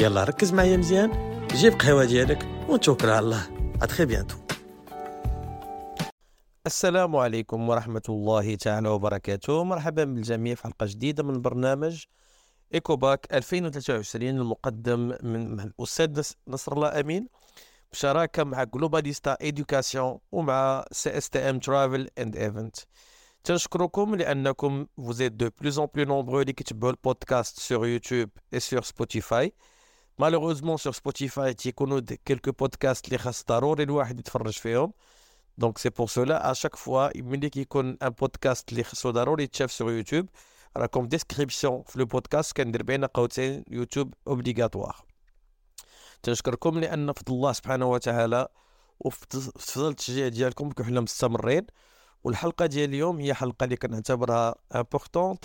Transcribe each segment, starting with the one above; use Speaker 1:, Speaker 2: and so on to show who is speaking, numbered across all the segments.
Speaker 1: يلا ركز معايا مزيان. جيب قهوة ديالك ونتوكل على الله. ا تري بيانتو السلام عليكم ورحمة الله تعالى وبركاته. مرحبا بالجميع في حلقة جديدة من برنامج إيكوباك 2023 المقدم من الأستاذ نصر الله أمين بشراكة مع جلوباليستا إدوكاسيون ومع سي اس تي ام ترافل اند ايفنت تنشكركم لأنكم êtes de plus en plus nombreux اللي كتبعوا البودكاست sur YouTube et sur Spotify. Malheureusement sur Spotify تيكونوا quelques podcasts اللي خاص ضروري الواحد يتفرج فيهم دونك سي بور سولا ا شاك فوا ملي كيكون ان بودكاست اللي خصو ضروري يتشاف سور يوتيوب راكم ديسكريبسيون في لو بودكاست كندير بين قوسين يوتيوب اوبليغاتوار تنشكركم لأن فضل الله سبحانه وتعالى وفضل التشجيع ديالكم كحنا مستمرين والحلقة ديال اليوم هي حلقه اللي كنعتبرها امبورطونت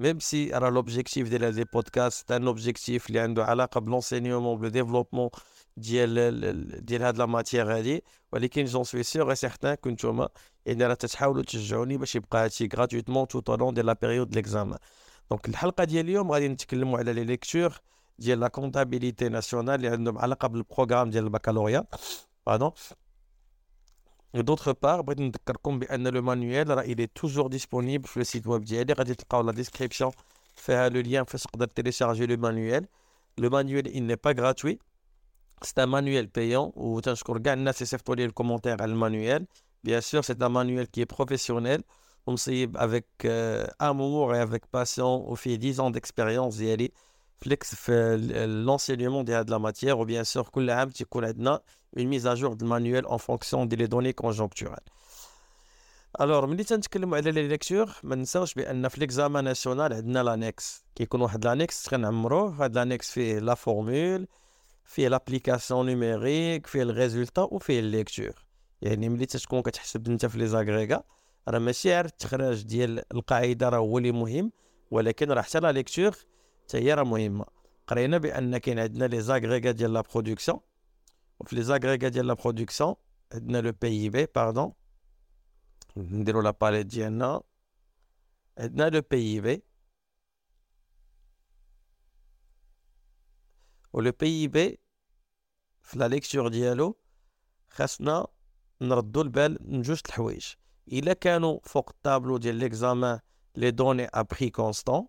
Speaker 1: ميم سي راه لوبجيكتيف ديال هاد لي بودكاست ان اوبجيكتيف اللي عنده علاقه بلونسينيومون بلو ديفلوبمون ديال ديال هاد لا ماتيير هادي ولكن جون سوي سيغ اي سيغتان كو نتوما يعني راه تتحاولوا تشجعوني باش يبقى هادشي غراتويتمون تو طولون ديال لا بيريود ليكزامان دونك الحلقه ديال اليوم غادي نتكلموا على لي ليكتور ديال لا كونتابيليتي ناسيونال اللي عندهم علاقه بالبروغرام ديال البكالوريا باردون D'autre part, le manuel il est toujours disponible sur le site web d'IL. La description fait le lien pour télécharger le manuel. Le manuel il n'est pas gratuit. C'est un manuel payant. Ou le commentaire le manuel. Bien sûr, c'est un manuel qui est professionnel. On avec euh, amour et avec passion au fil 10 ans d'expérience d'IL. فليكس في l'enseignement ديال هاد لا ماتيير وبيان سور كل عام تيكون عندنا اون ميز ا جور دو المانيوال اون فونكسيون دي لي دوني كونجونكتورال الوغ ملي تنتكلموا على لي ليكتور ما نساوش بان في ليكزامان ناسيونال عندنا لانكس كيكون واحد لانكس كنعمروه هاد لانكس فيه لا فورمول فيه لابليكاسيون نيميريك فيه الريزولتا وفيه الليكتور يعني ملي تتكون كتحسب انت في لي زاغريغا راه ماشي غير التخراج ديال القاعده راه هو اللي مهم ولكن راه حتى لا ليكتور حتى هي راه مهمه قرينا بان كاين عندنا لي زاغريغا ديال لا برودكسيون وفي لي زاغريغا ديال لا برودكسيون عندنا لو بي بي باردون نديرو لا باليت ديالنا عندنا لو بي بي ولو بي بي في لا ليكتور ديالو خاصنا نردو البال من جوج الحوايج الا كانوا فوق الطابلو ديال ليكزامان لي دوني ا بري كونستون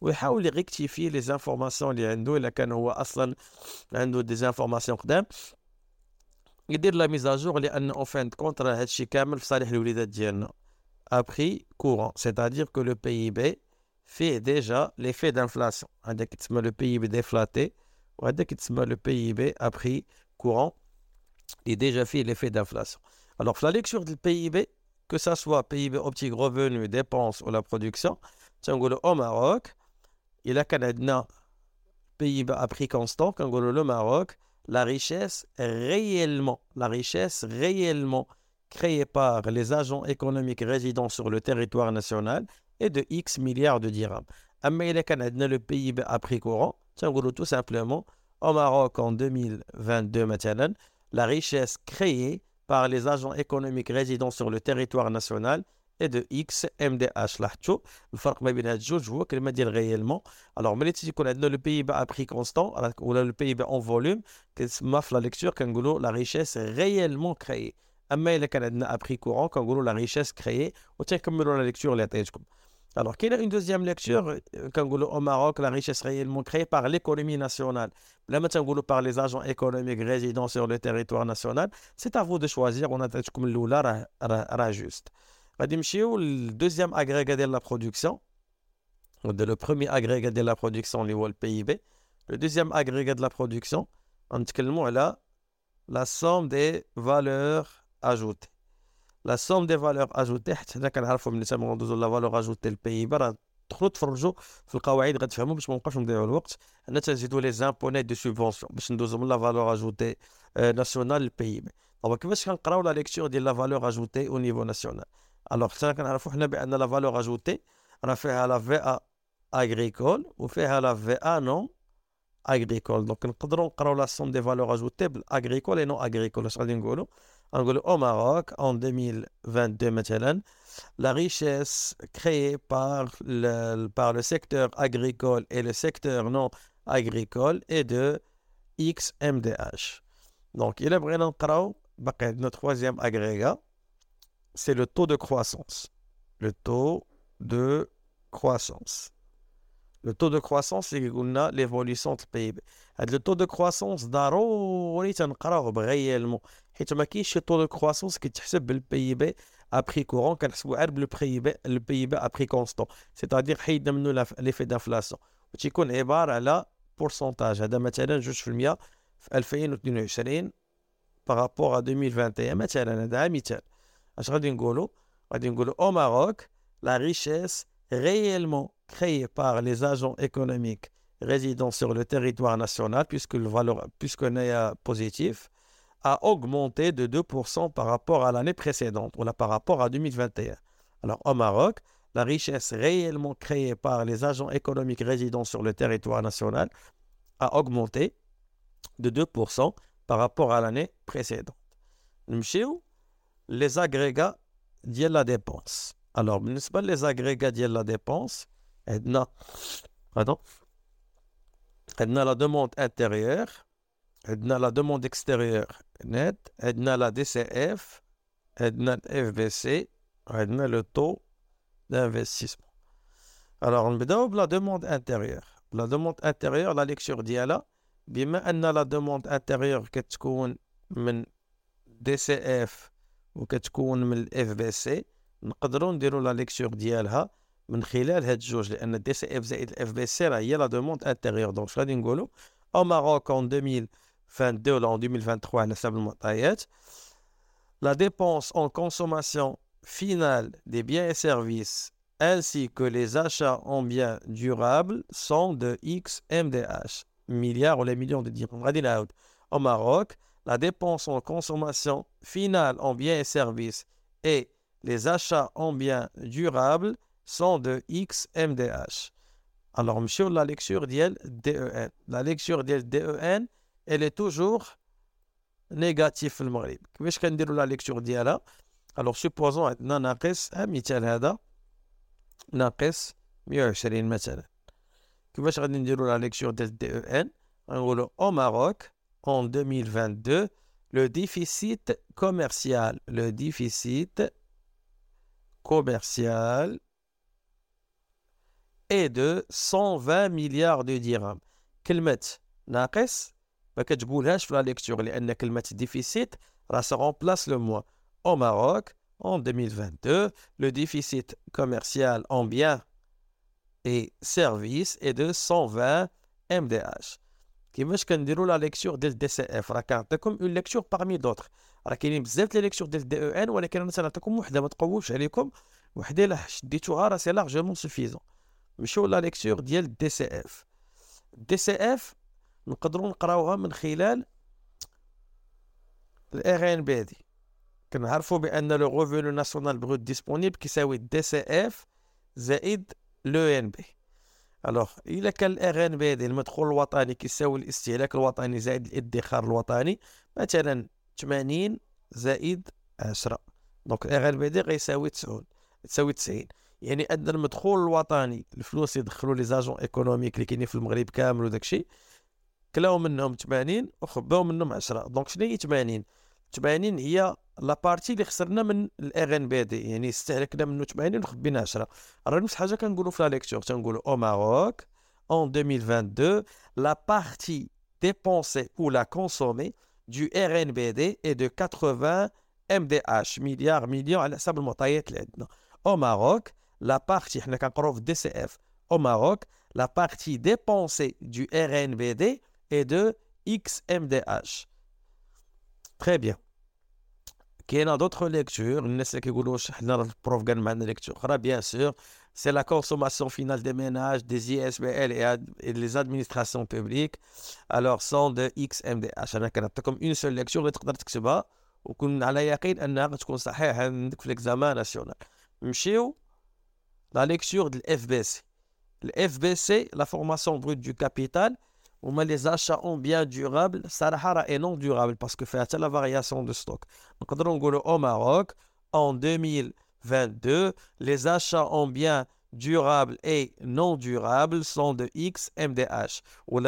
Speaker 1: ويحاول يغيكتيفي لي زانفورماسيون اللي عنده الا كان هو اصلا عنده دي زانفورماسيون قدام يدير لا ميزاجور لان اون فان كونت راه هادشي كامل في صالح الوليدات ديالنا ابري كورون سيتادير كو لو بي بي فيه ديجا ليفي دانفلاسيون هذا كيتسمى لو بي بي ديفلاتي وهذا كيتسمى لو بي بي ابري كورون اللي ديجا فيه ليفي دانفلاسيون الوغ في لا ليكتور ديال البي بي que ça soit PIB optique revenu, dépenses ou la production, تنقولوا au Maroc إلا كان عندنا PIB à prix constant كنقولوا le Maroc la richesse réellement la richesse réellement créée par les agents économiques résidant sur le territoire national est de X milliards de dirhams أما إلا كان عندنا le PIB à prix courant تنقولوا tout simplement au Maroc en 2022 مثلا la richesse créée par les agents économiques résidant sur le territoire national et de X MDH لاحظتوا الفرق ما بين هاد الجوج هو كلمه ديال غيالمون الوغ ملي تيكون عندنا لو بي با ابري كونستون ولا لو بي با اون فوليوم كتسمى في لا ليكتور كنقولوا لا ريشيس غيالمون كريي اما الا كان عندنا ابري كورون كنقولوا لا ريشيس كريي وتنكملوا لا ليكتور اللي عطيتكم Alors, quelle est une deuxième lecture Quand au Maroc, la richesse réellement créée par l'économie nationale. Là, maintenant, par les agents économiques résidant sur le territoire national, c'est à vous de choisir. On a comme l'oula juste. Le deuxième agrégat de la production, le premier agrégat de la production, le PIB. Le deuxième agrégat de la production, on là la somme des valeurs ajoutées. لا سوم دي فالور اجوتي حيت حنا كنعرفوا ملي تنغوندوزو لا فالور اجوتي البي بي راه دخلوا تفرجوا في القواعد غتفهموا باش ما نبقاوش نضيعوا الوقت حنا تنزيدوا لي زامبونيت دو سوبونسيون باش ندوزو من لا فالور اجوتي ناسيونال للبي بي دونك كيفاش كنقراو لا ليكتور ديال لا فالور اجوتي او نيفو ناسيونال الوغ حنا كنعرفوا حنا بان لا فالور اجوتي راه فيها لا في ا اغريكول وفيها لا في ا نون اغريكول دونك نقدروا نقراو لا سوم دي فالور اجوتي بالاغريكول اي نون اغريكول اش غادي نقولوا au Maroc en 2022 maintenant, la richesse créée par le, par le secteur agricole et le secteur non agricole est de XMDH. Donc, il est vraiment notre troisième agrégat, c'est le taux de croissance. Le taux de croissance. Le taux de croissance, c'est l'évolution du PIB. Le taux de croissance, ضروري تنقراوه réellement. حيت ما كاينش شي طو دو كرواسونس كيتحسب بالبي بي ابري كورون كنحسبو غير بالبي بي البي بي ابري كونستون سيتادير حيدنا منه ليفي دانفلاسيون وتيكون عباره على بورسونتاج هذا مثلا جوج في المية في 2022 بارابور ا 2021 مثلا هذا مثال au Maroc, la richesse réellement créée par les agents économiques résidant sur le territoire national, puisque le valeur, puisqu'on est positif, a augmenté de 2% par rapport à l'année précédente, ou par rapport à 2021. Alors au Maroc, la richesse réellement créée par les agents économiques résidant sur le territoire national a augmenté de 2% par rapport à l'année précédente. Nous Les agrégats de la dépense. Alors, les agrégats de la dépense, on a la demande intérieure, on a la demande extérieure net, on a la DCF, on a FBC, on a le taux d'investissement. Alors, on va la demande intérieure. La demande intérieure, la lecture ديالها بما ان la demande intérieure كتكون من DCF وكتكون من اف بي سي نقدروا نديروا لا ليكتور ديالها من خلال هاد الجوج لان دي سي اف زائد الاف بي سي راه هي لا دوموند انتيريور دونك غادي نقولوا او ماروك ان 2000 2022 ou en 2023 la dépense en consommation finale des biens et services ainsi que les achats en biens durables sont de X MDH, milliards ou les millions de dirhams. Au Maroc, la dépense en consommation finale en biens et services et les achats en biens durables sont de X MDH. Alors, monsieur, la lecture d'IL DEN. La lecture d'IL DEN, elle est toujours négative في المغرب كيفاش كنديروا لا ليكتور ديالها الوغ سوبوزون عندنا ناقص مثال هذا ناقص 120 مثلا كيفاش غادي نديروا لا ليكتور ديال دي او ان غنقولوا او ماروك en 2022 le déficit commercial le déficit commercial est de 120 milliards de dirhams كلمة ناقص ما كتقولهاش في لا ليكتور لان كلمه ديفيسيت راه سا remplace le mois au Maroc en 2022 le déficit commercial en biens et services est de 120 MDH كيفاش كنديروا لا ليكتور ديال دي سي اف راه كنعطيكم اون ليكتور بارمي دوطخ راه كاينين بزاف لي ليكتور ديال دي أو ان ولكن أنا تنعطيكم وحدة ما تقووش عليكم وحدة الا شديتوها راه سي لارجومون سوفيزون نمشيو لا ليكتور ديال دي سي اف دي سي اف نقدروا نقراوها من خلال الار ان بي دي كنعرفوا بأن لو غوفونو ناسيونال بروت ديسپونيبل كيساوي دي سي اف زائد لو ان بي الوغ إلا كان الار ان بي دي المدخول الوطني كيساوي الاستهلاك الوطني زائد الادخار الوطني مثلا 80 زائد 10 دونك الار ان بي دي غيساوي 90 تساوي 90 يعني أن المدخول الوطني الفلوس يدخلوا لي زاجون إيكونوميك اللي كاينين في المغرب كامل وداك الشيء كلاو منهم 80 وخباو منهم 10 دونك شنو هي 80 80 هي لا بارتي اللي خسرنا من الار ان بي دي يعني استهلكنا منه 80 وخبينا 10 راه نفس الحاجة كنقولوا في لا ليكتور تنقولوا أو ماروك en 2022 la partie dépensée ou la consommée du RNBD est de 80 MDH milliards millions على حسب المعطيات اللي عندنا au Maroc la partie حنا كنقراو في DCF au Maroc la partie dépensée du RNBD est de XMDH très bien كاينه d'autres lectures الناس اللي كيقولوا واش حنا البروف قال معنا ليكتور اخرى bien sûr c'est la consommation finale des ménages, des ISBL et, et les administrations publiques. Alors, sont de XMDH. أنا كنعطيكم une seule lecture اللي تقدر تكتبها وكون على يقين انها غتكون صحيحه عندك في l'examen ناسيونال. نمشيو لا ليكتور de l'FBC. l'FBC, la formation brute du on les achats en biens durables, Sarahara est non durable parce que fait la variation de stock. Donc, on au Maroc, en 2022, les achats en biens durables et non durables sont de X MDH. Ou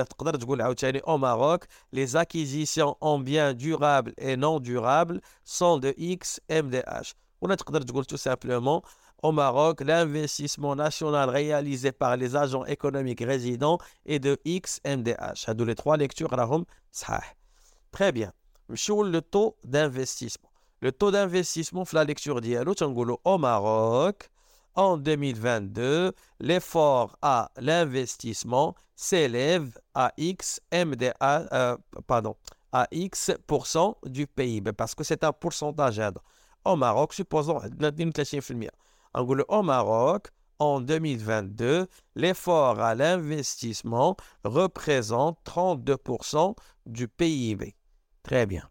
Speaker 1: au Maroc, les acquisitions en biens durables et non durables sont de X MDH. On a tout simplement au Maroc, l'investissement national réalisé par les agents économiques résidents est de XMDH. Hadou les trois lectures, Très bien. Sur le taux d'investissement. Le taux d'investissement, la lecture d'Yalo, au Maroc, en 2022, l'effort à l'investissement s'élève à X MDA, euh, pardon, à X% du PIB, parce que c'est un pourcentage. Au Maroc, supposons, au Maroc, en 2022, l'effort à l'investissement représente 32% du PIB. Très bien.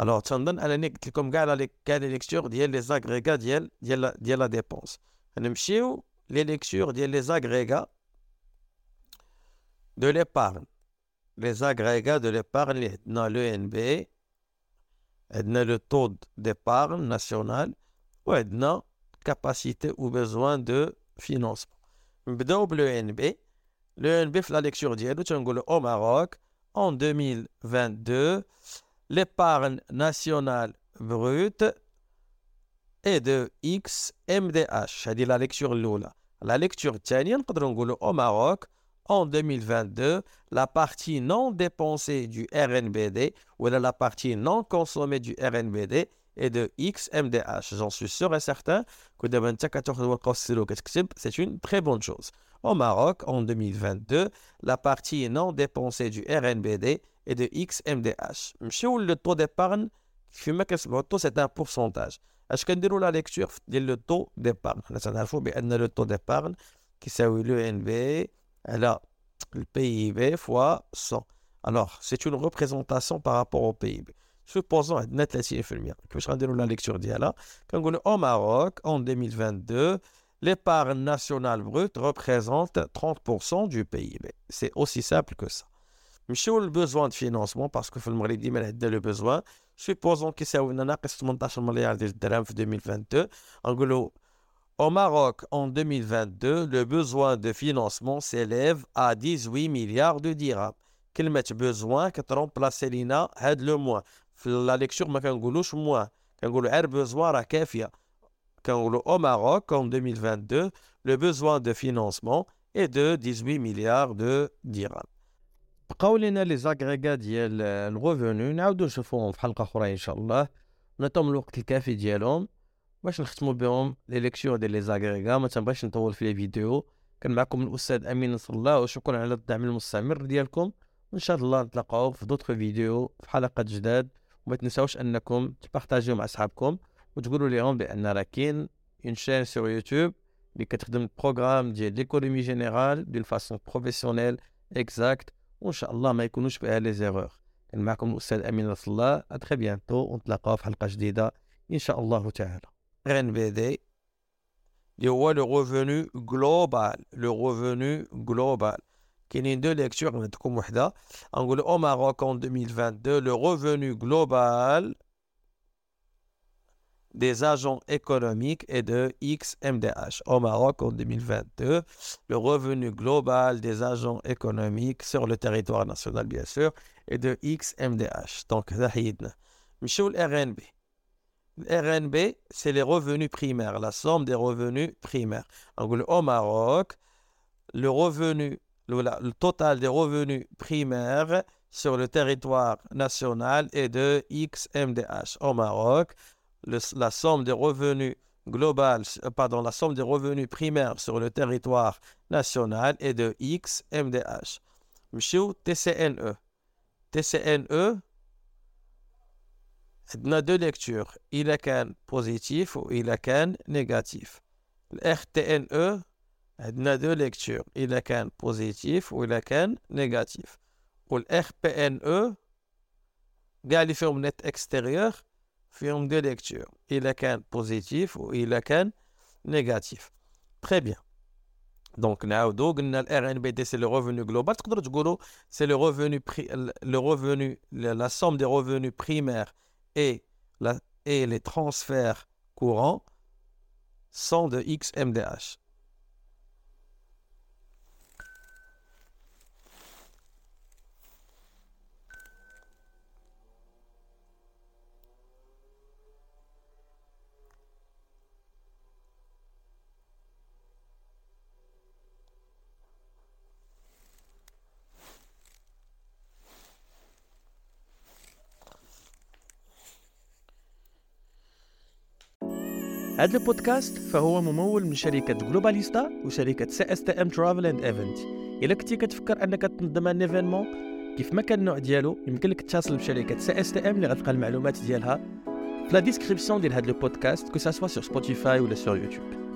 Speaker 1: الوغ تنظن انني قلت لكم كاع لي كاع لي ليكتور ديال لي زاغريغا ديال ديال ديال لا ديبونس نمشيو لي ليكتور ديال لي زاغريغا دو ليبارن لي زاغريغا دو ليبارن اللي عندنا لو ان بي عندنا لو تو ديبارن ناسيونال وعندنا capacité ou besoin de financement. Nous l'ENB. L'ENB, la lecture d'hier, au Maroc, en 2022, l'épargne nationale brute est de X MDH. C'est la lecture l'oula. La lecture tienne, au Maroc, en 2022, la partie non dépensée du RNBD ou la partie non consommée du RNBD et de XMDH. J'en suis sûr et certain que c'est? Une très bonne chose. Au Maroc, en 2022, la partie non dépensée du RNBD est de XMDH. Monsieur, le taux d'épargne, c'est? Un pourcentage. Est-ce que nous la lecture le taux d'épargne? Le taux d'épargne qui s'agit le NB, alors le PIB fois 100. Alors, c'est une représentation par rapport au PIB Supposons net la que je la lecture d'Yala. Quand on au Maroc, en 2022, l'épargne nationale brute représente 30% du PIB. C'est aussi simple que ça. نمشيو للبوزوان دو فينونسمون باسكو في المغرب ديما عندنا لو بوزوان سوبوزون كيساوي لنا ناقص 18 مليار ديال الدرهم في 2022 نقولوا Au Maroc, en 2022, le besoin de financement s'élève à 18 milliards de dirhams. كلمة besoin كترومبلاسي لينا هاد لو موان في لا ليكتور ما كنقولوش موان كنقولوا غير besoin راه كافية كنقولوا au Maroc en 2022 le besoin de financement est de 18 milliards de dirhams بقاو لينا لي زاغريغا ديال الغوفوني نعاودو نشوفوهم في حلقة أخرى إن شاء الله. نعطيهم الوقت الكافي ديالهم باش نختمو بهم لي ليكسيور ديال لي زاغريغا. ما تنبغيش نطول في لي فيديو. كان معكم الأستاذ أمين نصر الله. وشكرا على الدعم المستمر ديالكم. وإن شاء الله نتلاقاو في دوطخ فيديو في حلقات جداد. وما تنساوش أنكم تبارطاجيو مع أصحابكم وتقولوا لهم بأن راه كاين اون شين سور يوتيوب اللي كتخدم البروغرام ديال ليكونومي جينيرال دون فاسون بروفيسيونيل اكزاكت وإن شاء الله ما يكونوش فيها لي زيغور كان معكم الأستاذ أمين رسول الله. اتري بيانتو ونتلاقاو في حلقة جديدة إن شاء الله تعالى. ان بي دي اللي هو لو ريفوني جلوبال لو ريفوني جلوبال كاينين دو ليكتور نعطيكم وحده نقول او ماروك ان 2022 لو ريفوني جلوبال des agents économiques est de XMDH. Au Maroc, en 2022, le revenu global des agents économiques sur le territoire national, bien sûr, est de XMDH. Donc, Michel RNB. Le RNB, c'est les revenus primaires, la somme des revenus primaires. au Maroc, le revenu, le total des revenus primaires sur le territoire national est de XMDH. Au Maroc, la somme des revenus euh, pardon, la somme des revenus primaires sur le territoire national est de XMDH. Monsieur TCNE. TCNE, a deux lectures. Il est positif ou il est négatif. Le RTNE, on a deux lectures. Il est qu'un positif ou il est qu'un négatif. Pour le RPNE, قاعد فيهم net extérieur فيهم deux lectures il est positif ou il est négatif très bien donc نعاودو قلنا ال RNBD c'est le revenu global تقدروا تقولوا c'est le revenu le revenu la somme des revenus primaires et la et les transferts courants sont de XMDH
Speaker 2: هذا البودكاست فهو ممول من شركة جلوباليستا وشركة سي إس تي إم ترافل اند ايفنت إلا كنتي كتفكر أنك تنظم ان ايفينمون كيف ما كان النوع ديالو يمكن لك تتصل بشركة سي إس تي إم اللي غتلقى المعلومات ديالها في لا ديسكريبسيون ديال هذا البودكاست كو سوا سور سبوتيفاي ولا سور يوتيوب